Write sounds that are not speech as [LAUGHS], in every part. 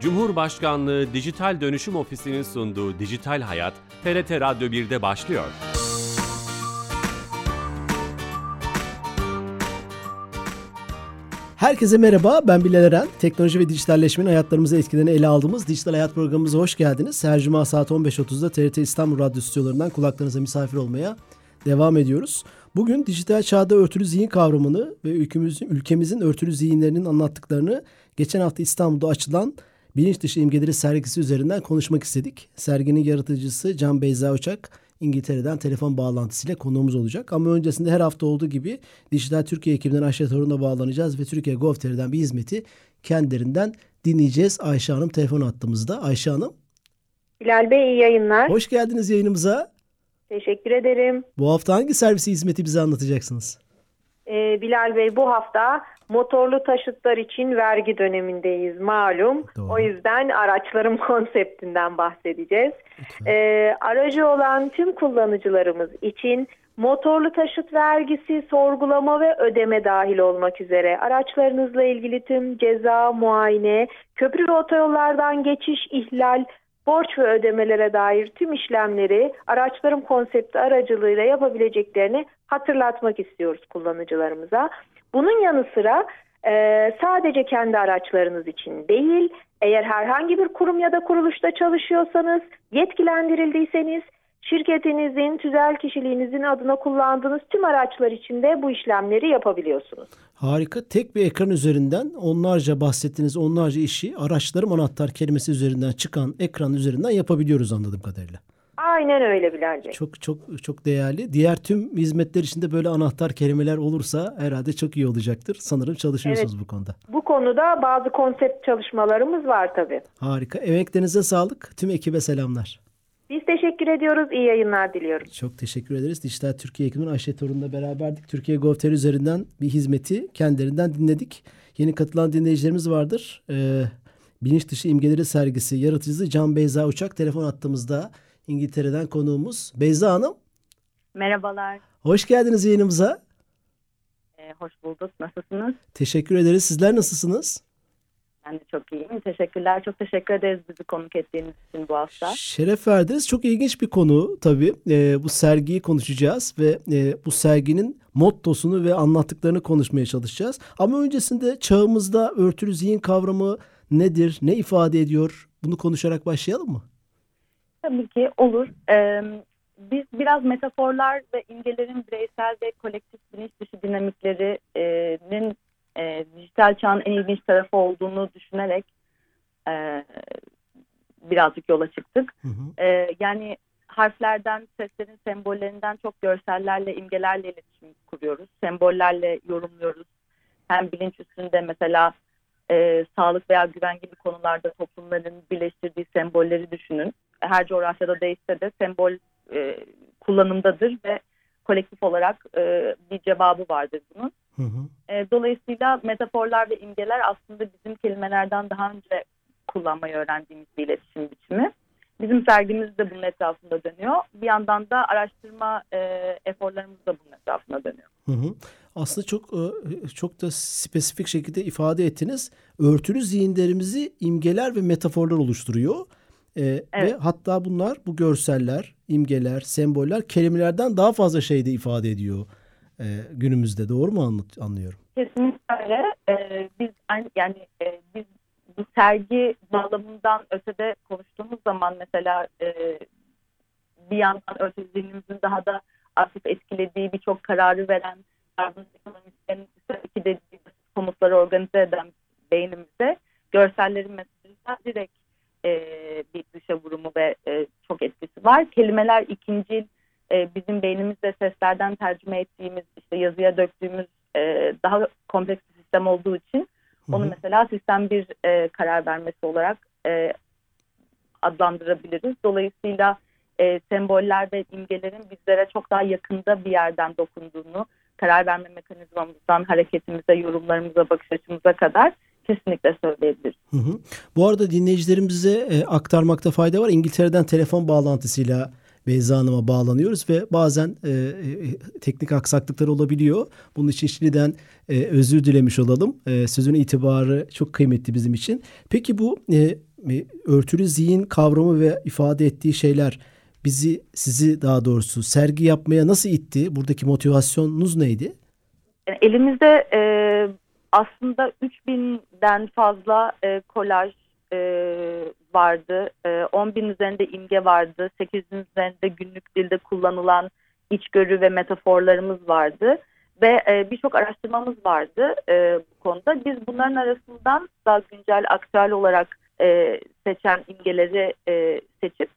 Cumhurbaşkanlığı Dijital Dönüşüm Ofisi'nin sunduğu Dijital Hayat, TRT Radyo 1'de başlıyor. Herkese merhaba, ben Bilal Eren. Teknoloji ve dijitalleşmenin hayatlarımızı etkilerini ele aldığımız Dijital Hayat programımıza hoş geldiniz. Her cuma saat 15.30'da TRT İstanbul Radyo stüdyolarından kulaklarınıza misafir olmaya devam ediyoruz. Bugün dijital çağda örtülü zihin kavramını ve ülkemizin, ülkemizin örtülü zihinlerinin anlattıklarını geçen hafta İstanbul'da açılan bilinç dışı imgeleri sergisi üzerinden konuşmak istedik. Serginin yaratıcısı Can Beyza Uçak İngiltere'den telefon bağlantısıyla konuğumuz olacak. Ama öncesinde her hafta olduğu gibi Dijital Türkiye ekibinden Ayşe Torun'la bağlanacağız ve Türkiye Gov.tr'den bir hizmeti kendilerinden dinleyeceğiz. Ayşe Hanım telefon attığımızda. Ayşe Hanım. Bilal Bey iyi yayınlar. Hoş geldiniz yayınımıza. Teşekkür ederim. Bu hafta hangi servisi hizmeti bize anlatacaksınız? Ee, Bilal Bey bu hafta motorlu taşıtlar için vergi dönemindeyiz malum. Doğru. O yüzden araçlarım [LAUGHS] konseptinden bahsedeceğiz. Ee, aracı olan tüm kullanıcılarımız için motorlu taşıt vergisi, sorgulama ve ödeme dahil olmak üzere araçlarınızla ilgili tüm ceza, muayene, köprü ve otoyollardan geçiş, ihlal, borç ve ödemelere dair tüm işlemleri araçların konsepti aracılığıyla yapabileceklerini hatırlatmak istiyoruz kullanıcılarımıza. Bunun yanı sıra e, sadece kendi araçlarınız için değil, eğer herhangi bir kurum ya da kuruluşta çalışıyorsanız, yetkilendirildiyseniz şirketinizin, tüzel kişiliğinizin adına kullandığınız tüm araçlar için de bu işlemleri yapabiliyorsunuz. Harika. Tek bir ekran üzerinden onlarca bahsettiğiniz onlarca işi araçlarım anahtar kelimesi üzerinden çıkan ekran üzerinden yapabiliyoruz anladığım kadarıyla. Aynen öyle Bilal Bey. Çok çok çok değerli. Diğer tüm hizmetler içinde böyle anahtar kelimeler olursa herhalde çok iyi olacaktır. Sanırım çalışıyorsunuz evet, bu konuda. Bu konuda bazı konsept çalışmalarımız var tabii. Harika. Emeklerinize sağlık. Tüm ekibe selamlar. Biz teşekkür ediyoruz. İyi yayınlar diliyorum. Çok teşekkür ederiz. Dijital Türkiye ekibinden Ayşe Torun'la beraberdik. Türkiye Gov.tr üzerinden bir hizmeti kendilerinden dinledik. Yeni katılan dinleyicilerimiz vardır. Ee, Bilinç dışı imgeleri sergisi yaratıcısı Can Beyza Uçak telefon attığımızda İngiltere'den konuğumuz. Beyza Hanım. Merhabalar. Hoş geldiniz yayınımıza. Ee, hoş bulduk. Nasılsınız? Teşekkür ederiz. Sizler nasılsınız? Ben de çok iyiyim. Teşekkürler. Çok teşekkür ederiz bizi konuk ettiğiniz için bu hafta. Şeref verdiniz. Çok ilginç bir konu tabii. Ee, bu sergiyi konuşacağız ve e, bu serginin mottosunu ve anlattıklarını konuşmaya çalışacağız. Ama öncesinde çağımızda örtülü zihin kavramı nedir, ne ifade ediyor? Bunu konuşarak başlayalım mı? Tabii ki olur. Ee, biz biraz metaforlar ve imgelerin bireysel ve kolektif bilinç dışı dinamiklerinin e, dijital çağın en ilginç tarafı olduğunu düşünerek e, birazcık yola çıktık. Hı hı. E, yani harflerden, seslerin sembollerinden çok görsellerle, imgelerle iletişim kuruyoruz. Sembollerle yorumluyoruz. Hem bilinç üstünde mesela e, sağlık veya güven gibi konularda toplumların birleştirdiği sembolleri düşünün. Her coğrafyada değişse de sembol e, kullanımdadır ve kolektif olarak e, bir cevabı vardır bunun. Hı hı. E, dolayısıyla metaforlar ve imgeler aslında bizim kelimelerden daha önce kullanmayı öğrendiğimiz bir iletişim biçimi. Bizim sergimiz de bunun etrafında dönüyor. Bir yandan da araştırma e, eforlarımız da bunun etrafında dönüyor. Hı hı. Aslında çok e, çok da spesifik şekilde ifade ettiniz. Örtülü zihinlerimizi imgeler ve metaforlar oluşturuyor. Ee, evet. Ve hatta bunlar bu görseller, imgeler, semboller kelimelerden daha fazla şey de ifade ediyor e, günümüzde. Doğru mu anlıyorum? Kesinlikle öyle. Ee, biz yani e, biz bu sergi bağlamından ötede konuştuğumuz zaman mesela e, bir yandan örtülü zihnimizin daha da aktif etkilediği birçok kararı veren yardım ekonomistlerin dediği komutları organize eden beynimizde görsellerin mesela direkt e, bir dışa vurumu ve e, çok etkisi var. Kelimeler ikinci e, bizim beynimizde seslerden tercüme ettiğimiz işte yazıya döktüğümüz e, daha kompleks bir sistem olduğu için Hı-hı. onu mesela sistem bir e, karar vermesi olarak e, adlandırabiliriz. Dolayısıyla e, semboller ve imgelerin bizlere çok daha yakında bir yerden dokunduğunu karar verme mekanizmamızdan hareketimize, yorumlarımıza, bakış açımıza kadar kesinlikle söyleyebiliriz. Hı hı. Bu arada dinleyicilerimize e, aktarmakta fayda var. İngiltere'den telefon bağlantısıyla Beyza Hanım'a bağlanıyoruz ve bazen e, e, teknik aksaklıklar olabiliyor. Bunun için şimdiden e, özür dilemiş olalım. E, sözün itibarı çok kıymetli bizim için. Peki bu e, e örtülü zihin kavramı ve ifade ettiği şeyler bizi sizi daha doğrusu sergi yapmaya nasıl itti? Buradaki motivasyonunuz neydi? Yani elimizde e, aslında 3000'den fazla e, kolaj e, vardı. E, 10 bin üzerinde imge vardı. 8 bin üzerinde günlük dilde kullanılan içgörü ve metaforlarımız vardı. Ve e, birçok araştırmamız vardı e, bu konuda. Biz bunların arasından daha güncel, aktüel olarak e, seçen imgeleri e, seçip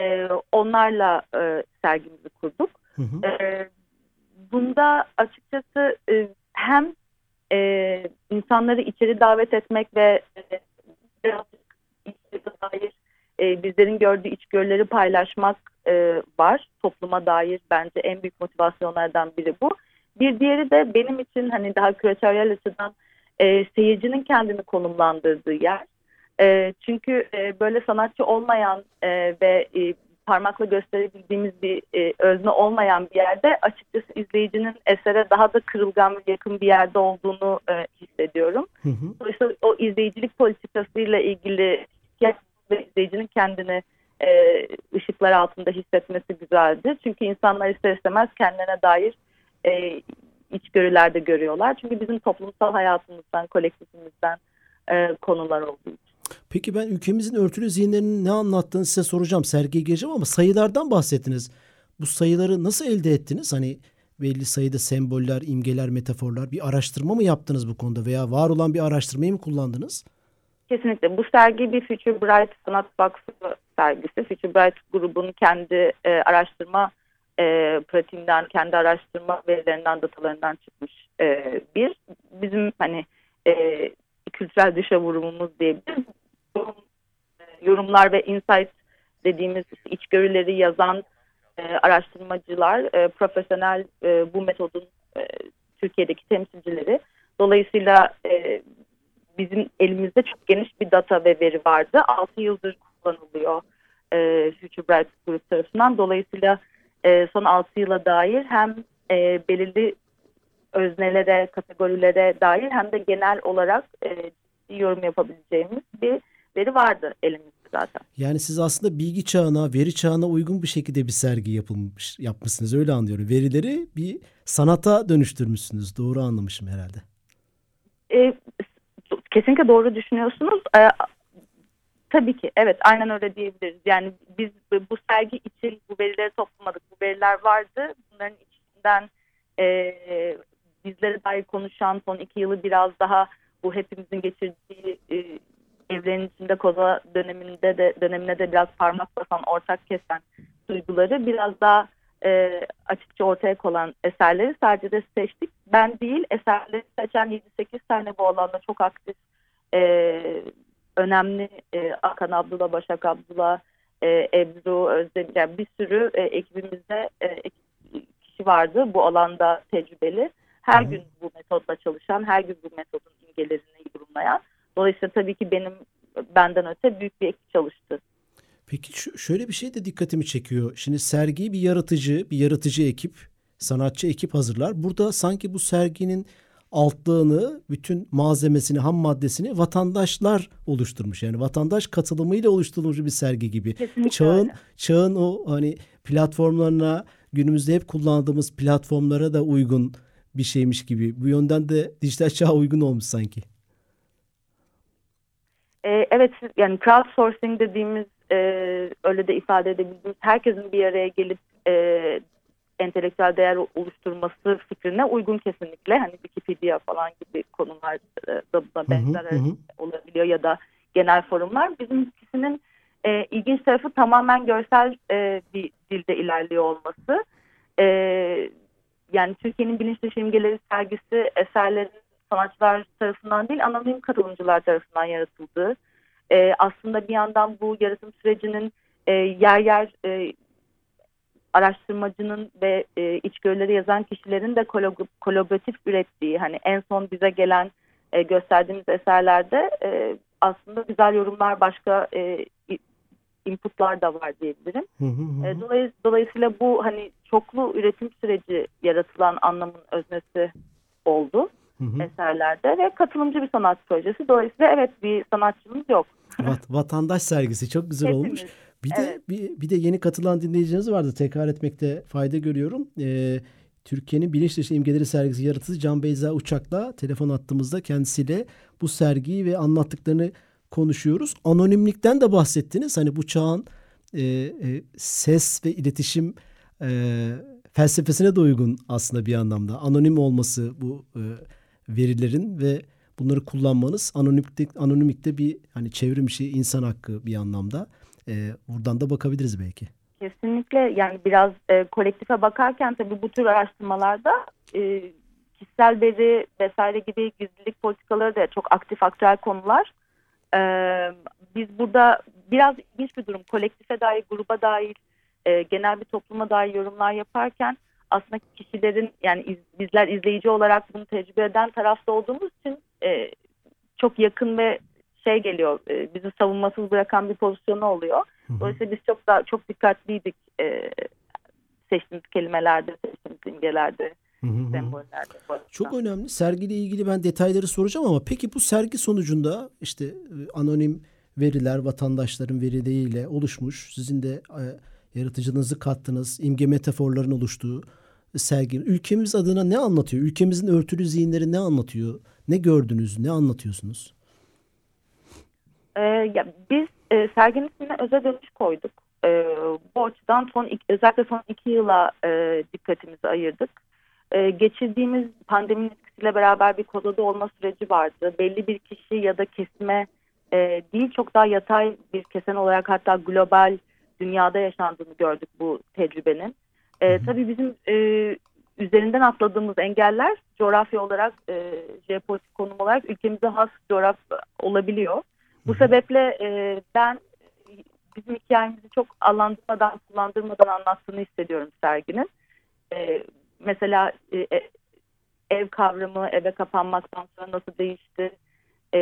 e, onlarla e, sergimizi kurduk. Hı hı. E, bunda açıkçası e, hem e, insanları içeri davet etmek ve e, dair e, bizlerin gördüğü içgörüleri paylaşmak e, var. Topluma dair bence en büyük motivasyonlardan biri bu. Bir diğeri de benim için hani daha küratöryel açıdan e, seyircinin kendini konumlandırdığı yer. E, çünkü e, böyle sanatçı olmayan e, ve e, parmakla gösterebildiğimiz bir e, özne olmayan bir yerde açıkçası izleyicinin esere daha da kırılgan ve yakın bir yerde olduğunu e, hissediyorum. Hı hı. Dolayısıyla o izleyicilik politikasıyla ilgili ve izleyicinin kendini e, ışıklar altında hissetmesi güzeldi. Çünkü insanlar ister istemez kendilerine dair e, içgörüler de görüyorlar. Çünkü bizim toplumsal hayatımızdan, kolektifimizden e, konular olduğu için. Peki ben ülkemizin örtülü zihinlerinin ne anlattığını size soracağım. Sergiye gireceğim ama sayılardan bahsettiniz. Bu sayıları nasıl elde ettiniz? Hani belli sayıda semboller, imgeler, metaforlar bir araştırma mı yaptınız bu konuda veya var olan bir araştırmayı mı kullandınız? Kesinlikle. Bu sergi bir Future Bright Sanat Vakfı sergisi. Future Bright grubunun kendi e, araştırma e, pratiğinden, kendi araştırma verilerinden, datalarından çıkmış e, bir. Bizim hani e, kültürel dışa vurumumuz diyebiliriz yorumlar ve insight dediğimiz içgörüleri yazan e, araştırmacılar, e, profesyonel e, bu metodun e, Türkiye'deki temsilcileri. Dolayısıyla e, bizim elimizde çok geniş bir data ve veri vardı. 6 yıldır kullanılıyor e, Future Bright Group tarafından. Dolayısıyla e, son 6 yıla dair hem e, belirli öznelere, kategorilere dair hem de genel olarak e, yorum yapabileceğimiz bir veri vardı elimizde zaten. Yani siz aslında bilgi çağına, veri çağına uygun bir şekilde bir sergi yapılmış, yapmışsınız öyle anlıyorum. Verileri bir sanata dönüştürmüşsünüz. Doğru anlamışım herhalde. E, kesinlikle doğru düşünüyorsunuz. E, tabii ki evet aynen öyle diyebiliriz. Yani biz bu sergi için bu verileri toplamadık. Bu veriler vardı. Bunların içinden e, bizlere dair konuşan son iki yılı biraz daha bu hepimizin geçirdiği e, evrenin içinde koza döneminde de dönemine de biraz parmak basan, ortak kesen duyguları biraz daha e, açıkça ortaya konan eserleri sadece de seçtik. Ben değil, eserleri seçen 7-8 tane bu alanda çok aktif, e, önemli e, Akan Abdullah, Başak Abdullah, e, Ebru, Özdemir, yani bir sürü e, ekibimizde e, kişi vardı bu alanda tecrübeli. Her Hı. gün bu metodla çalışan, her gün bu metodun imgelerini yorumlayan. Dolayısıyla tabii ki benim benden öte büyük bir ekip çalıştı. Peki şöyle bir şey de dikkatimi çekiyor. Şimdi sergiyi bir yaratıcı, bir yaratıcı ekip, sanatçı ekip hazırlar. Burada sanki bu serginin altlığını, bütün malzemesini, ham maddesini vatandaşlar oluşturmuş. Yani vatandaş katılımıyla oluşturulmuş bir sergi gibi. Kesinlikle çağın öyle. çağın o hani platformlarına günümüzde hep kullandığımız platformlara da uygun bir şeymiş gibi. Bu yönden de dijital çağa uygun olmuş sanki. E, evet yani crowdsourcing dediğimiz e, öyle de ifade edebildiğimiz herkesin bir araya gelip e, entelektüel değer oluşturması fikrine uygun kesinlikle. Hani Wikipedia falan gibi konular e, da buna benzer hı hı. olabiliyor ya da genel forumlar. Bizimkisinin e, ilginç tarafı tamamen görsel e, bir dilde ilerliyor olması. E, yani Türkiye'nin bilinç dışı imgeleri sergisi eserlerin sanatçılar tarafından değil anonim katılımcılar tarafından yaratıldığı e, aslında bir yandan bu yaratım sürecinin e, yer yer e, araştırmacının ve e, içgörüleri yazan kişilerin de kolaboratif ürettiği hani en son bize gelen e, gösterdiğimiz eserlerde e, aslında güzel yorumlar başka e, inputlar da var diyebilirim. Hı hı hı. Dolay, dolayısıyla bu hani çoklu üretim süreci yaratılan anlamın öznesi oldu hı hı. eserlerde ve katılımcı bir sanat projesi. Dolayısıyla evet bir sanatçımız yok. Vat, vatandaş sergisi çok güzel Hepimiz. olmuş. Bir de evet. bir, bir de yeni katılan dinleyicileriniz vardı. Tekrar etmekte fayda görüyorum. Ee, Türkiye'nin bilinç dışı imgeleri sergisi yaratıcısı Can Beyza Uçak'la telefon attığımızda kendisiyle bu sergiyi ve anlattıklarını konuşuyoruz. Anonimlikten de bahsettiniz. Hani bu çağın e, e, ses ve iletişim e, felsefesine de uygun aslında bir anlamda. Anonim olması bu e, verilerin ve bunları kullanmanız anonimlikte, anonimlikte bir hani çevrim işi insan hakkı bir anlamda. E, buradan da bakabiliriz belki. Kesinlikle yani biraz e, kolektife bakarken tabii bu tür araştırmalarda e, kişisel veri vesaire gibi gizlilik politikaları da çok aktif aktüel konular. E, biz burada biraz ilginç bir durum kolektife dair, gruba dair, e, genel bir topluma dair yorumlar yaparken aslında kişilerin yani iz, bizler izleyici olarak bunu tecrübe eden tarafta olduğumuz için e, çok yakın ve şey geliyor e, bizi savunmasız bırakan bir pozisyonu oluyor. Dolayısıyla biz çok daha çok dikkatliydik e, seçtiğimiz kelimelerde, seçtiğimiz imgelerde. sembollerde. Çok önemli. Sergiyle ilgili ben detayları soracağım ama peki bu sergi sonucunda işte e, anonim veriler vatandaşların verileriyle oluşmuş. Sizin de e, yaratıcınızı kattınız. imge metaforların oluştuğu sergi. Ülkemiz adına ne anlatıyor? Ülkemizin örtülü zihinleri ne anlatıyor? Ne gördünüz? Ne anlatıyorsunuz? Ee, ya biz e, serginin ismine özel dönüş koyduk. E, bu açıdan son özellikle son iki yıla e, dikkatimizi ayırdık. E, geçirdiğimiz pandeminin etkisiyle beraber bir kodada olma süreci vardı. Belli bir kişi ya da kesime e, değil çok daha yatay bir kesen olarak hatta global dünyada yaşandığını gördük bu tecrübenin. E, tabii bizim e, üzerinden atladığımız engeller coğrafya olarak, e, jeopolitik konum olarak ülkemize has coğrafya olabiliyor. Bu sebeple e, ben bizim hikayemizi çok alandırmadan, kullandırmadan anlattığını hissediyorum serginin. E, mesela e, e, ev kavramı, eve kapanmaktan sonra nasıl değişti? E,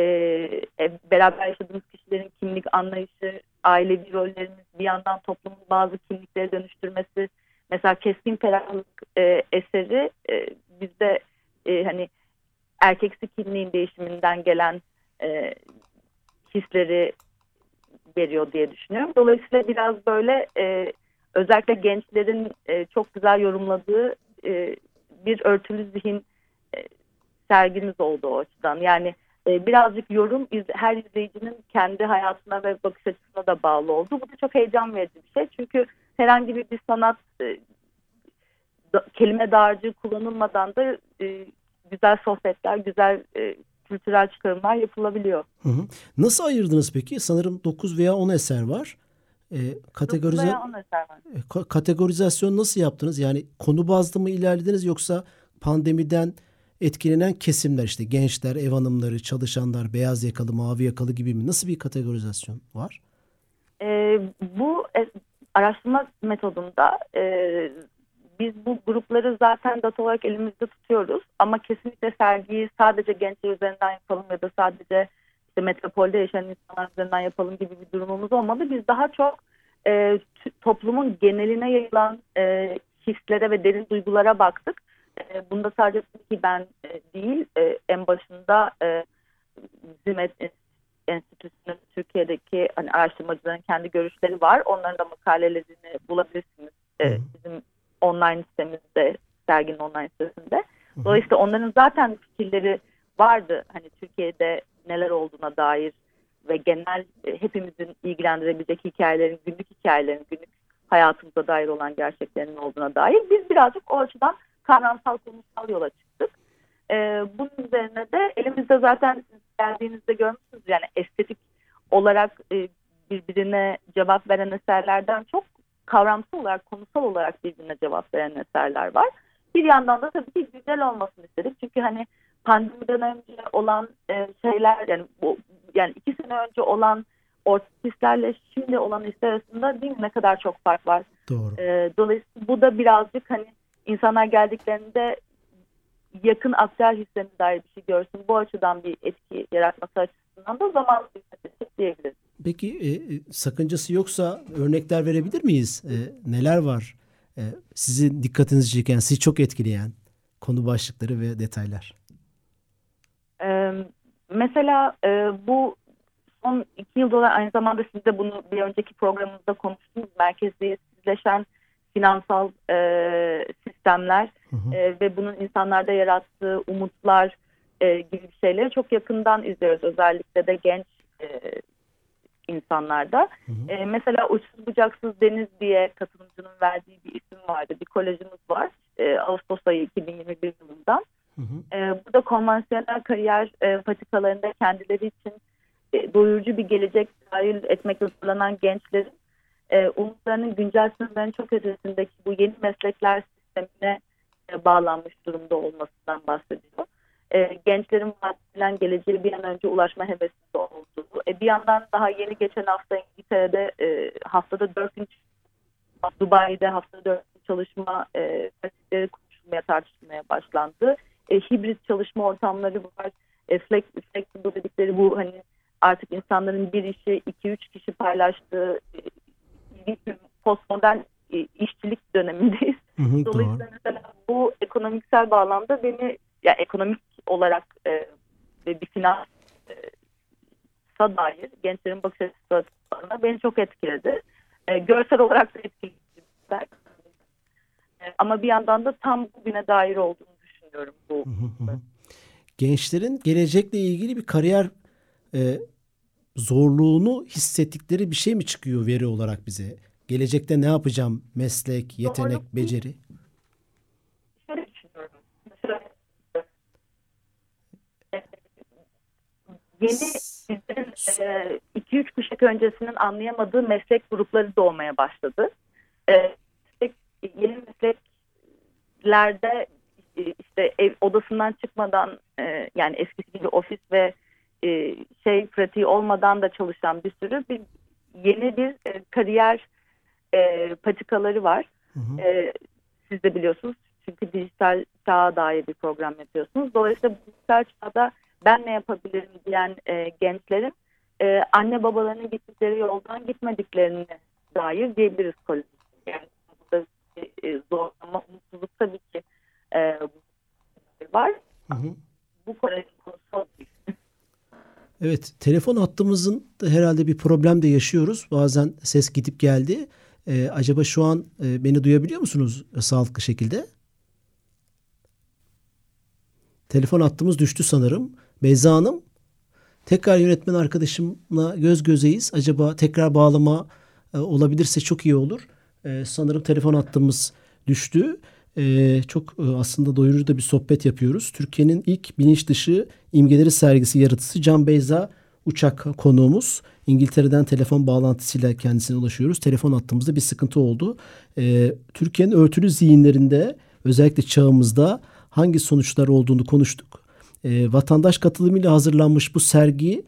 e, beraber yaşadığımız kişilerin kimlik anlayışı, ailevi rollerimiz, bir yandan toplumun bazı kimlikleri dönüştürmesi. Mesela Keskin Ferahlık e, eseri e, bizde e, hani erkeksi kimliğin değişiminden gelen e, hisleri veriyor diye düşünüyorum. Dolayısıyla biraz böyle e, özellikle gençlerin e, çok güzel yorumladığı e, bir örtülü zihin e, sergimiz oldu o açıdan. Yani e, birazcık yorum her izleyicinin kendi hayatına ve bakış açısına da bağlı oldu. Bu da çok heyecan verici bir şey. Çünkü herhangi bir, bir sanat e, da, kelime dağarcığı kullanılmadan da e, güzel sohbetler, güzel e, kültürel çıkarımlar yapılabiliyor. Hı hı. Nasıl ayırdınız peki? Sanırım 9 veya 10 eser var. E, kategorize... 9 veya 10 eser var. E, kategorizasyon nasıl yaptınız? Yani konu bazlı mı ilerlediniz yoksa pandemiden etkilenen kesimler işte gençler, ev hanımları, çalışanlar, beyaz yakalı, mavi yakalı gibi mi? Nasıl bir kategorizasyon var? E, bu e, araştırma metodunda e, biz bu grupları zaten data olarak elimizde tutuyoruz ama kesinlikle sergiyi sadece gençler üzerinden yapalım ya da sadece işte metropolde yaşayan insanlar üzerinden yapalım gibi bir durumumuz olmadı. Biz daha çok e, toplumun geneline yayılan e, hislere ve derin duygulara baktık. E, bunda sadece ki ben e, değil e, en başında e, bizim enstitüsünün Türkiye'deki hani araştırmacıların kendi görüşleri var. Onların da makalelerini bulabilirsiniz. E, bizim online sitemizde, serginin online sitesinde. Dolayısıyla onların zaten fikirleri vardı. Hani Türkiye'de neler olduğuna dair ve genel e, hepimizin ilgilendirebilecek hikayelerin, günlük hikayelerin, günlük hayatımıza dair olan gerçeklerin olduğuna dair biz birazcık o açıdan kavramsal konusal yola çıktık. Ee, bunun üzerine de elimizde zaten geldiğinizde görmüşsünüz yani estetik olarak e, birbirine cevap veren eserlerden çok kavramsal olarak, konusal olarak birbirine cevap veren eserler var. Bir yandan da tabii ki güzel olmasını istedik. Çünkü hani pandemiden önce olan e, şeyler yani bu yani iki sene önce olan ortislerle şimdi olan hisler arasında değil mi ne kadar çok fark var. Doğru. E, dolayısıyla bu da birazcık hani insanlar geldiklerinde yakın aktüel hislerine dair bir şey görsün. Bu açıdan bir etki yaratması açısından da zaman diyebiliriz. Peki e, e, sakıncası yoksa örnekler verebilir miyiz? E, neler var? E, sizin dikkatinizi çeken, sizi çok etkileyen konu başlıkları ve detaylar. E, mesela e, bu son iki yılda aynı zamanda siz de bunu bir önceki programımızda konuştunuz. Merkeziyetsizleşen finansal e, sistemler hı hı. E, ve bunun insanlarda yarattığı umutlar e, gibi şeyleri çok yakından izliyoruz. Özellikle de genç e, insanlarda. Hı hı. E, mesela Uçsuz Bucaksız Deniz diye katılımcının verdiği bir isim vardı. Bir kolejimiz var. E, Ağustos ayı 2021 yılından. Hı hı. E, burada konvansiyonel kariyer e, patikalarında kendileri için e, doyurucu bir gelecek dahil etmekle zorlanan gençlerin e, umutlarının güncel sınırların çok ötesindeki bu yeni meslekler sistemine e, bağlanmış durumda olmasından bahsediyor. E, gençlerin vadedilen geleceğe bir an önce ulaşma hevesinde olduğu. E, bir yandan daha yeni geçen hafta İngiltere'de e, haftada dört gün Dubai'de haftada dört gün çalışma e, konuşulmaya tartışılmaya başlandı. E, hibrit çalışma ortamları var. E, flex, flexible dedikleri bu hani artık insanların bir işi iki üç kişi paylaştığı e, postmodern e, işçilik dönemindeyiz. Hı hı, Dolayısıyla doğru. mesela bu ekonomiksel bağlamda beni ya ekonomik olarak e, ve bir finans e, dair gençlerin bakış açısı beni çok etkiledi. E, görsel olarak da etkiledi. E, ama bir yandan da tam bugüne dair olduğunu düşünüyorum bu. Gençlerin gelecekle ilgili bir kariyer e, zorluğunu hissettikleri bir şey mi çıkıyor veri olarak bize? Gelecekte ne yapacağım? Meslek, yetenek, Doğru. beceri? yeni bizlerin 2-3 e, kuşak öncesinin anlayamadığı meslek grupları doğmaya başladı. E, yeni mesleklerde e, işte ev odasından çıkmadan e, yani eskisi gibi ofis ve e, şey pratiği olmadan da çalışan bir sürü bir yeni bir e, kariyer e, patikaları var. Hı hı. E, siz de biliyorsunuz çünkü dijital çağa dair bir program yapıyorsunuz. Dolayısıyla dijital çağda ben ne yapabilirim diyen e, gençlerin e, anne babalarının gittikleri yoldan gitmediklerini dair diyebiliriz kolej. Yani burada e, zorlama, umutsuzluk tabii ki e, var. Hı hı. Bu kolejin konusu Evet, telefon hattımızın da herhalde bir problem de yaşıyoruz. Bazen ses gidip geldi. Ee, acaba şu an e, beni duyabiliyor musunuz sağlıklı şekilde? Telefon hattımız düştü sanırım. Beyza Hanım, tekrar yönetmen arkadaşımla göz gözeyiz. Acaba tekrar bağlama e, olabilirse çok iyi olur. E, sanırım telefon hattımız düştü. E, çok aslında doyurucu da bir sohbet yapıyoruz. Türkiye'nin ilk bilinç dışı imgeleri sergisi yaratıcısı Can Beyza uçak konuğumuz. İngiltere'den telefon bağlantısıyla kendisine ulaşıyoruz. Telefon hattımızda bir sıkıntı oldu. E, Türkiye'nin örtülü zihinlerinde özellikle çağımızda hangi sonuçlar olduğunu konuştuk e, vatandaş katılımıyla hazırlanmış bu sergi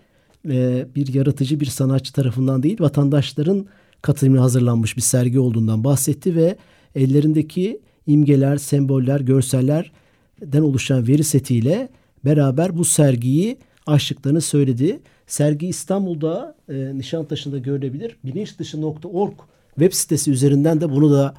e, bir yaratıcı bir sanatçı tarafından değil vatandaşların katılımıyla hazırlanmış bir sergi olduğundan bahsetti ve ellerindeki imgeler, semboller, görsellerden oluşan veri setiyle beraber bu sergiyi açtıklarını söyledi. Sergi İstanbul'da e, Nişantaşı'nda görülebilir. Bilinçdışı.org web sitesi üzerinden de bunu da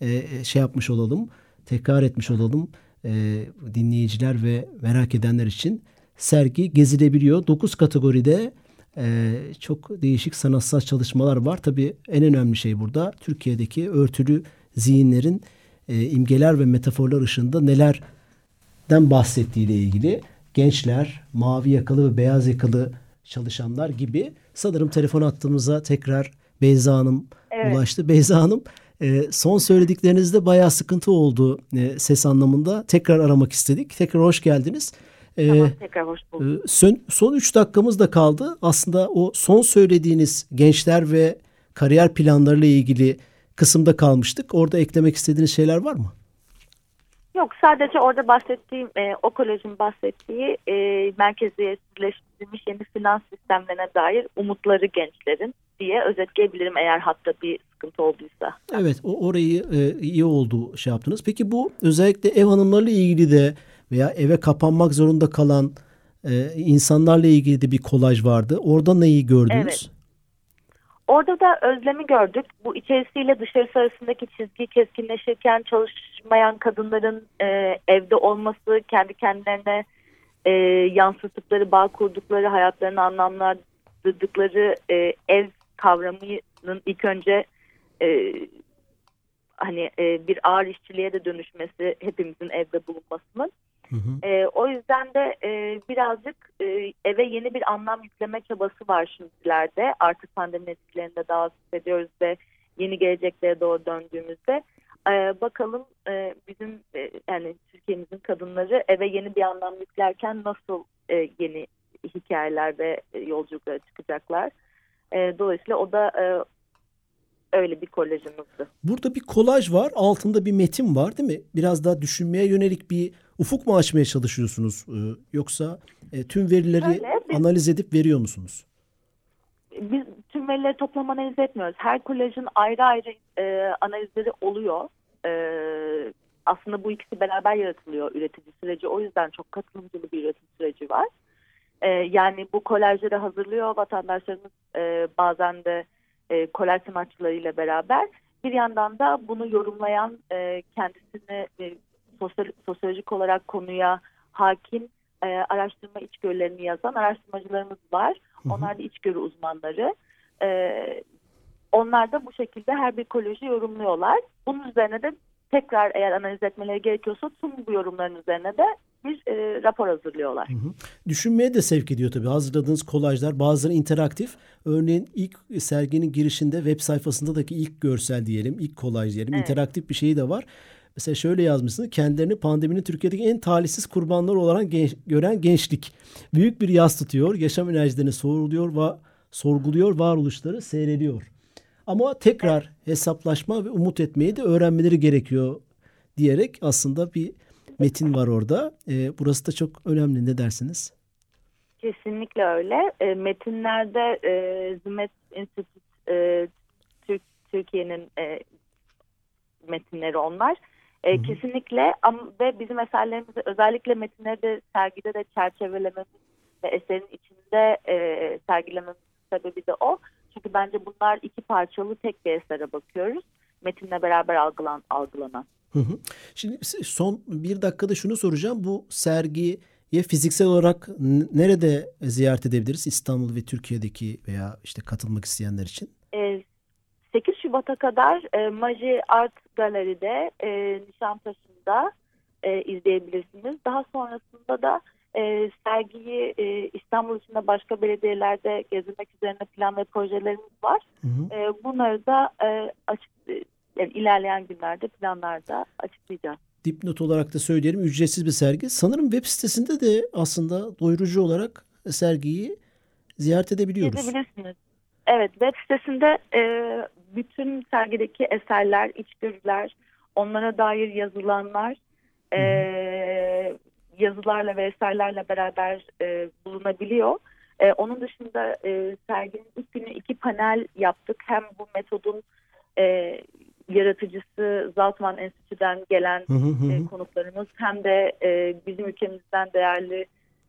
e, şey yapmış olalım, tekrar etmiş olalım e, dinleyiciler ve merak edenler için sergi gezilebiliyor. Dokuz kategoride e, çok değişik sanatsal çalışmalar var. Tabii en önemli şey burada Türkiye'deki örtülü zihinlerin e, imgeler ve metaforlar ışığında nelerden bahsettiğiyle ilgili gençler, mavi yakalı ve beyaz yakalı çalışanlar gibi sanırım telefon attığımıza tekrar Beyza Hanım evet. ulaştı. Beyza Hanım e, son söylediklerinizde bayağı sıkıntı oldu e, ses anlamında. Tekrar aramak istedik. Tekrar hoş geldiniz. E, tamam, tekrar hoş bulduk. E, son, son üç dakikamız da kaldı. Aslında o son söylediğiniz gençler ve kariyer planlarıyla ilgili kısımda kalmıştık. Orada eklemek istediğiniz şeyler var mı? Yok sadece orada bahsettiğim e, o kolejin bahsettiği e, merkeziyetsizleştirilmiş yeni finans sistemlerine dair umutları gençlerin diye özetleyebilirim eğer hatta bir sıkıntı olduysa. Evet o orayı e, iyi oldu şey yaptınız. Peki bu özellikle ev hanımlarıyla ilgili de veya eve kapanmak zorunda kalan e, insanlarla ilgili de bir kolaj vardı. Orada neyi gördünüz? Evet. Orada da özlemi gördük. Bu içerisiyle dışarısı arasındaki çizgi keskinleşirken çalışmayan kadınların e, evde olması, kendi kendilerine e, yansıttıkları, bağ kurdukları, hayatlarını anlamlandırdıkları e, ev kavramının ilk önce e, hani e, bir ağır işçiliğe de dönüşmesi hepimizin evde bulunmasının. Hı hı. E, o yüzden de e, birazcık e, eve yeni bir anlam yükleme çabası var şimdilerde. Artık pandemi etkilerinde daha hissediyoruz ve yeni geleceklere doğru döndüğümüzde e, bakalım e, bizim e, yani Türkiye'mizin kadınları eve yeni bir anlam yüklerken nasıl e, yeni hikayeler ve e, yolculuklara çıkacaklar. E, dolayısıyla o da e, öyle bir kolajımızdı. Burada bir kolaj var, altında bir metin var değil mi? Biraz daha düşünmeye yönelik bir ufuk mu açmaya çalışıyorsunuz? Ee, yoksa e, tüm verileri öyle, biz, analiz edip veriyor musunuz? Biz tüm verileri toplam analiz etmiyoruz. Her kolajın ayrı ayrı e, analizleri oluyor. E, aslında bu ikisi beraber yaratılıyor üretici süreci. O yüzden çok katılımcılı bir üretim süreci var. E, yani bu kolajları hazırlıyor vatandaşlarımız e, bazen de e, kolaj sanatçılarıyla beraber. Bir yandan da bunu yorumlayan e, kendisini e, sosyal, sosyolojik olarak konuya hakim e, araştırma içgörülerini yazan araştırmacılarımız var. Hı hı. Onlar da içgörü uzmanları. E, onlar da bu şekilde her bir koleji yorumluyorlar. Bunun üzerine de tekrar eğer analiz etmeleri gerekiyorsa tüm bu yorumların üzerine de bir e, rapor hazırlıyorlar. Hı hı. Düşünmeye de sevk ediyor tabii. Hazırladığınız kolajlar bazıları interaktif. Örneğin ilk serginin girişinde web sayfasındaki ilk görsel diyelim, ilk kolaj diyelim, evet. interaktif bir şey de var. Mesela şöyle yazmışsınız. Kendilerini pandeminin Türkiye'deki en talihsiz kurbanları olarak genç, gören gençlik. Büyük bir yas tutuyor. Yaşam enerjilerini soruluyor ve sorguluyor. Varoluşları seyrediyor. Ama tekrar hesaplaşma ve umut etmeyi de öğrenmeleri gerekiyor diyerek aslında bir metin var orada. E, burası da çok önemli. Ne dersiniz? Kesinlikle öyle. E, metinlerde e, Zimet Institute e, Türk, Türkiye'nin e, metinleri onlar. E, hı hı. Kesinlikle ama, ve bizim eserlerimizi özellikle metinleri de sergide de çerçevelememiz ve eserin içinde e, sergilememiz sebebi de o. Çünkü bence bunlar iki parçalı tek bir esere bakıyoruz. Metinle beraber algılan, algılanan. Hı hı. Şimdi son bir dakikada şunu soracağım. Bu sergiye fiziksel olarak nerede ziyaret edebiliriz? İstanbul ve Türkiye'deki veya işte katılmak isteyenler için? E, 8 Şubat'a kadar e, Maji Art Galeri'de e, Nişantaşı'nda e, izleyebilirsiniz. Daha sonrasında da e, sergiyi e, İstanbul içinde başka belediyelerde gezmek üzerine plan ve projelerimiz var. Hı hı. E, bunları da e, açık yani ilerleyen günlerde planlarda açıklayacağız. Dipnot olarak da söyleyelim ücretsiz bir sergi. Sanırım web sitesinde de aslında doyurucu olarak sergiyi ziyaret edebiliyoruz. Edebilirsiniz. Evet web sitesinde e, bütün sergideki eserler, içgörüler, onlara dair yazılanlar e, yazılarla ve eserlerle beraber e, bulunabiliyor. E, onun dışında e, serginin ilk günü iki panel yaptık. Hem bu metodun e, yaratıcısı Zaltman Enstitü'den gelen hı hı hı. E, konuklarımız hem de e, bizim ülkemizden değerli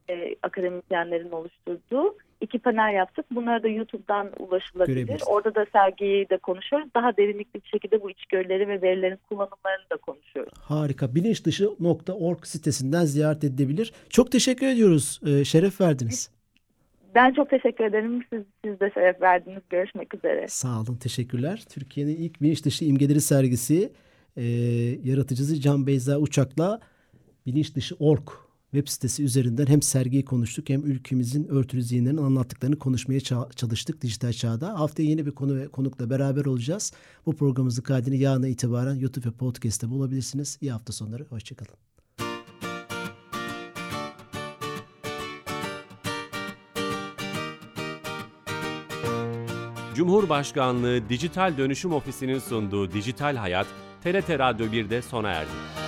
e, akademisyenlerin oluşturduğu iki panel yaptık. Bunlara da YouTube'dan ulaşılabilir. Orada da sergiyi de konuşuyoruz. Daha derinlikli bir şekilde bu içgörüleri ve verilerin kullanımlarını da konuşuyoruz. Harika. Bilinçdışı.org sitesinden ziyaret edilebilir. Çok teşekkür ediyoruz. Ee, şeref verdiniz. Ben çok teşekkür ederim. Siz, siz de şeref verdiniz. Görüşmek üzere. Sağ olun. Teşekkürler. Türkiye'nin ilk bilinç dışı imgeleri sergisi e, yaratıcısı Can Beyza Uçak'la bilinç dışı org web sitesi üzerinden hem sergiyi konuştuk hem ülkemizin örtülü zihinlerinin anlattıklarını konuşmaya çalıştık dijital çağda. Haftaya yeni bir konu ve konukla beraber olacağız. Bu programımızın kaydını yarına itibaren YouTube ve Podcast'te bulabilirsiniz. İyi hafta sonları. Hoşçakalın. Cumhurbaşkanlığı Dijital Dönüşüm Ofisi'nin sunduğu Dijital Hayat, TRT Radyo 1'de sona erdi.